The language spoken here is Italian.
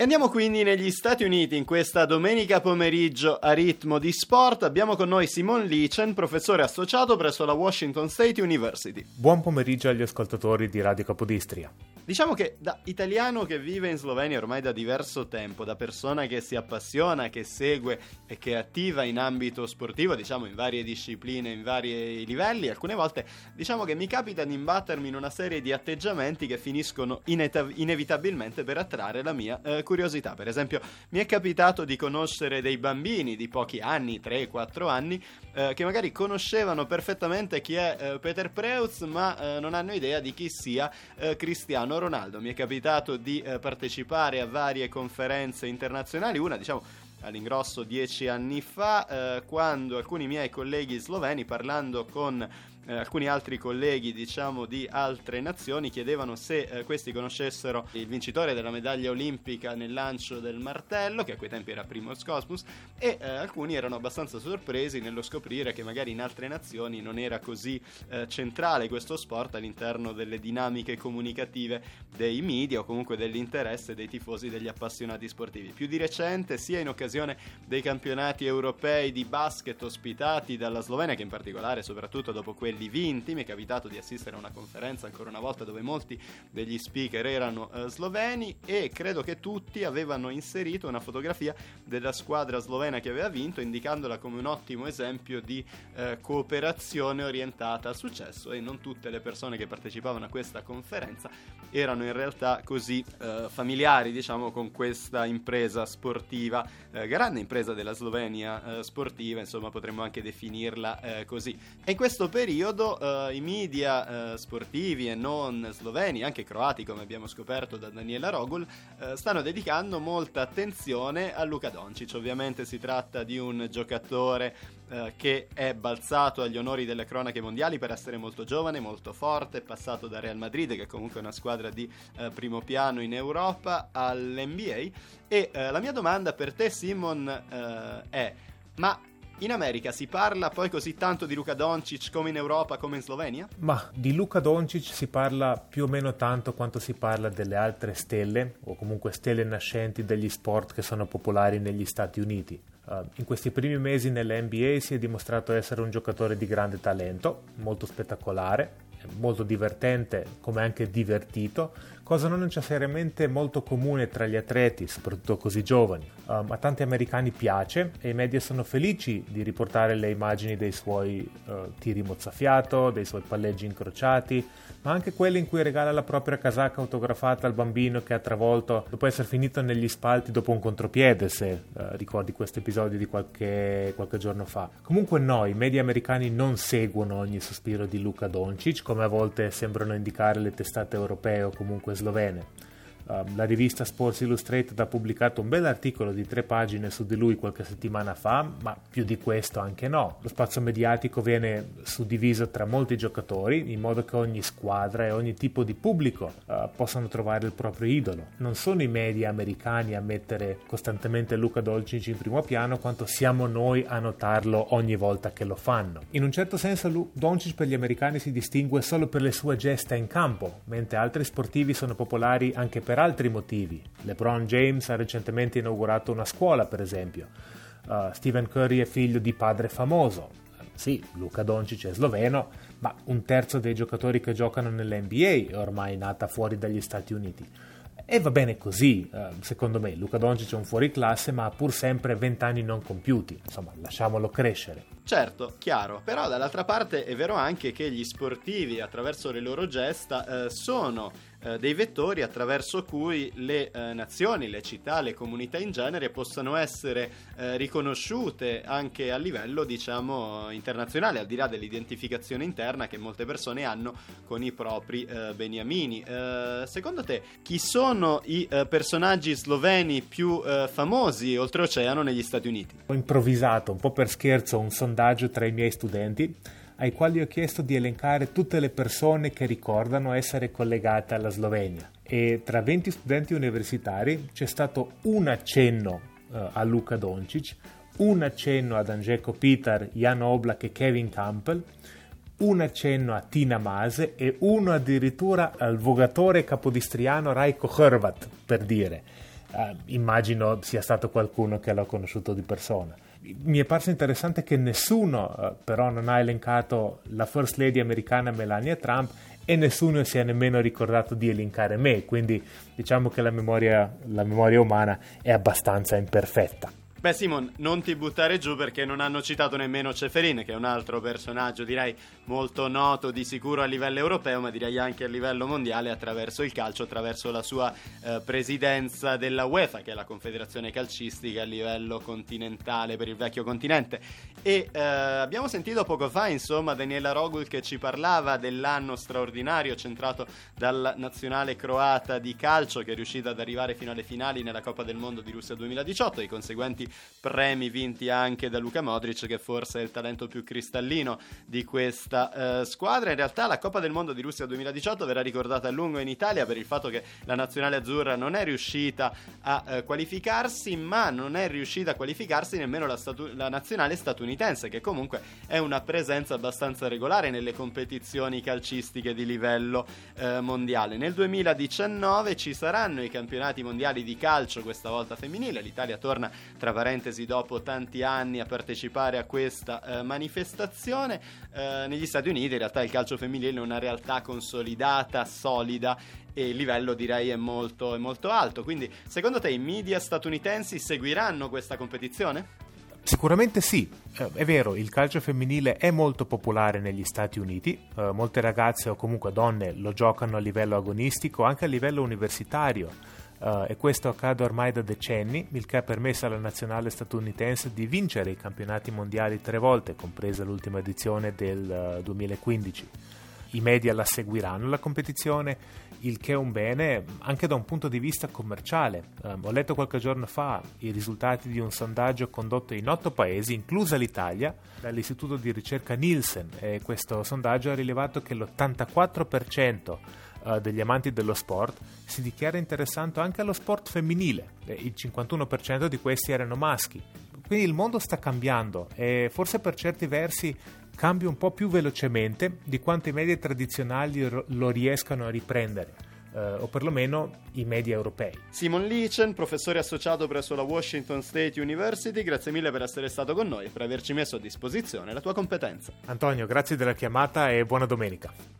E andiamo quindi negli Stati Uniti in questa domenica pomeriggio a ritmo di sport. Abbiamo con noi Simon Lichen, professore associato presso la Washington State University. Buon pomeriggio agli ascoltatori di Radio Capodistria. Diciamo che da italiano che vive in Slovenia ormai da diverso tempo, da persona che si appassiona, che segue e che è attiva in ambito sportivo, diciamo in varie discipline, in vari livelli, alcune volte diciamo che mi capita di imbattermi in una serie di atteggiamenti che finiscono ineta- inevitabilmente per attrarre la mia eh, curiosità. Per esempio, mi è capitato di conoscere dei bambini di pochi anni, 3-4 anni, eh, che magari conoscevano perfettamente chi è eh, Peter Preutz, ma eh, non hanno idea di chi sia eh, Cristiano Ronaldo. Mi è capitato di eh, partecipare a varie conferenze internazionali, una diciamo all'ingrosso dieci anni fa, quando alcuni miei colleghi sloveni parlando con eh, alcuni altri colleghi diciamo di altre nazioni chiedevano se eh, questi conoscessero il vincitore della medaglia olimpica nel lancio del martello che a quei tempi era Primoz Cosmus e eh, alcuni erano abbastanza sorpresi nello scoprire che magari in altre nazioni non era così eh, centrale questo sport all'interno delle dinamiche comunicative dei media o comunque dell'interesse dei tifosi degli appassionati sportivi. Più di recente sia in occasione dei campionati europei di basket ospitati dalla Slovenia che in particolare soprattutto dopo quelli quelli vinti. Mi è capitato di assistere a una conferenza ancora una volta dove molti degli speaker erano eh, sloveni e credo che tutti avevano inserito una fotografia della squadra slovena che aveva vinto, indicandola come un ottimo esempio di eh, cooperazione orientata al successo e non tutte le persone che partecipavano a questa conferenza erano in realtà così eh, familiari, diciamo, con questa impresa sportiva, eh, grande impresa della Slovenia eh, sportiva, insomma, potremmo anche definirla eh, così. E in questo periodo periodo uh, i media uh, sportivi e non sloveni, anche croati come abbiamo scoperto da Daniela Rogul, uh, stanno dedicando molta attenzione a Luca Doncic. Ovviamente si tratta di un giocatore che è balzato agli onori delle cronache mondiali per essere molto giovane, molto forte, passato da Real Madrid, che è comunque una squadra di primo piano in Europa, all'NBA. E la mia domanda per te, Simon, è: ma in America si parla poi così tanto di Luca Doncic come in Europa, come in Slovenia? Ma di Luca Doncic si parla più o meno tanto quanto si parla delle altre stelle, o comunque stelle nascenti degli sport che sono popolari negli Stati Uniti. Uh, in questi primi mesi nell'NBA si è dimostrato essere un giocatore di grande talento, molto spettacolare, molto divertente come anche divertito, cosa non necessariamente molto comune tra gli atleti, soprattutto così giovani. Um, a tanti americani piace e i media sono felici di riportare le immagini dei suoi uh, tiri mozzafiato, dei suoi palleggi incrociati, ma anche quelle in cui regala la propria casacca autografata al bambino che ha travolto dopo essere finito negli spalti dopo un contropiede, se uh, ricordi questo episodio di qualche, qualche giorno fa. Comunque no, i media americani non seguono ogni sospiro di Luca Doncic, come a volte sembrano indicare le testate europee o comunque slovene. Ehm, la rivista Sports Illustrated ha pubblicato un bel articolo di tre pagine su di lui qualche settimana fa, ma più di questo anche no. Lo spazio mediatico viene suddiviso tra molti giocatori, in modo che ogni squadra e ogni tipo di pubblico uh, possano trovare il proprio idolo. Non sono i media americani a mettere costantemente Luca Dolcic in primo piano, quanto siamo noi a notarlo ogni volta che lo fanno. In un certo senso Lu- Doncic per gli americani si distingue solo per le sue gesta in campo, mentre altri sportivi sono popolari anche per altri motivi. LeBron James ha recentemente inaugurato una scuola, per esempio. Uh, Stephen Curry è figlio di padre famoso. Sì, Luca Doncic è sloveno, ma un terzo dei giocatori che giocano nell'NBA è ormai nata fuori dagli Stati Uniti. E va bene così, eh, secondo me. Luca Doncic è un fuoriclasse, ma ha pur sempre 20 anni non compiuti. Insomma, lasciamolo crescere. Certo, chiaro, però dall'altra parte è vero anche che gli sportivi attraverso le loro gesta eh, sono eh, dei vettori attraverso cui le eh, nazioni, le città, le comunità in genere possano essere eh, riconosciute anche a livello diciamo internazionale, al di là dell'identificazione interna che molte persone hanno con i propri eh, beniamini. secondo te chi sono i personaggi sloveni più famosi oltreoceano negli Stati Uniti? Ho improvvisato un po' per scherzo un sondaggio sondaggio tra i miei studenti ai quali ho chiesto di elencare tutte le persone che ricordano essere collegate alla Slovenia e tra 20 studenti universitari c'è stato un accenno uh, a Luka Doncic, un accenno ad Angeco Pitar, Jan Oblak e Kevin Campbell, un accenno a Tina Mase e uno addirittura al vogatore capodistriano Raiko Hrvat, per dire. eh, immagino sia stato qualcuno che l'ha conosciuto di persona. Mi è parso interessante che nessuno eh, però non ha elencato la First Lady americana Melania Trump e nessuno si è nemmeno ricordato di elencare me, quindi diciamo che la memoria, la memoria umana è abbastanza imperfetta. Beh Simon, non ti buttare giù perché non hanno citato nemmeno Ceferin, che è un altro personaggio direi molto noto di sicuro a livello europeo, ma direi anche a livello mondiale attraverso il calcio, attraverso la sua eh, presidenza della UEFA, che è la confederazione calcistica a livello continentale per il vecchio continente. E eh, abbiamo sentito poco fa, insomma, Daniela Rogul che ci parlava dell'anno straordinario centrato dalla nazionale croata di calcio che è riuscita ad arrivare fino alle finali nella Coppa del Mondo di Russia 2018, i conseguenti premi vinti anche da Luca Modric, che forse è il talento più cristallino di questa eh, squadra. In realtà la Coppa del Mondo di Russia 2018 verrà ricordata a lungo in Italia per il fatto che la nazionale azzurra non è riuscita a eh, qualificarsi, ma non è riuscita a qualificarsi nemmeno la, statu- la nazionale statunitense, che comunque è una presenza abbastanza regolare nelle competizioni calcistiche di livello eh, mondiale. Nel 2019 ci saranno i campionati mondiali di calcio, questa volta femminile. L'Italia torna tra parentesi dopo tanti anni a partecipare a questa eh, manifestazione. Eh, negli Stati Uniti in realtà il calcio femminile è una realtà consolidata, solida e il livello direi è molto, è molto alto. Quindi secondo te i media statunitensi seguiranno questa competizione? Sicuramente sì, eh, è vero, il calcio femminile è molto popolare negli Stati Uniti, eh, molte ragazze o comunque donne lo giocano a livello agonistico, anche a livello universitario Uh, e questo accade ormai da decenni, il che ha permesso alla nazionale statunitense di vincere i campionati mondiali tre volte, compresa l'ultima edizione del uh, 2015. I media la seguiranno la competizione, il che è un bene anche da un punto di vista commerciale. Um, ho letto qualche giorno fa i risultati di un sondaggio condotto in otto paesi, inclusa l'Italia, dall'istituto di ricerca Nielsen e questo sondaggio ha rilevato che l'84% uh, degli amanti dello sport si dichiara interessato anche allo sport femminile, il 51% di questi erano maschi. Quindi il mondo sta cambiando e forse per certi versi cambia un po' più velocemente di quanto i media tradizionali lo riescano a riprendere. Uh, o perlomeno i media europei. Simon Lichen, professore associato presso la Washington State University, grazie mille per essere stato con noi e per averci messo a disposizione la tua competenza. Antonio, grazie della chiamata e buona domenica.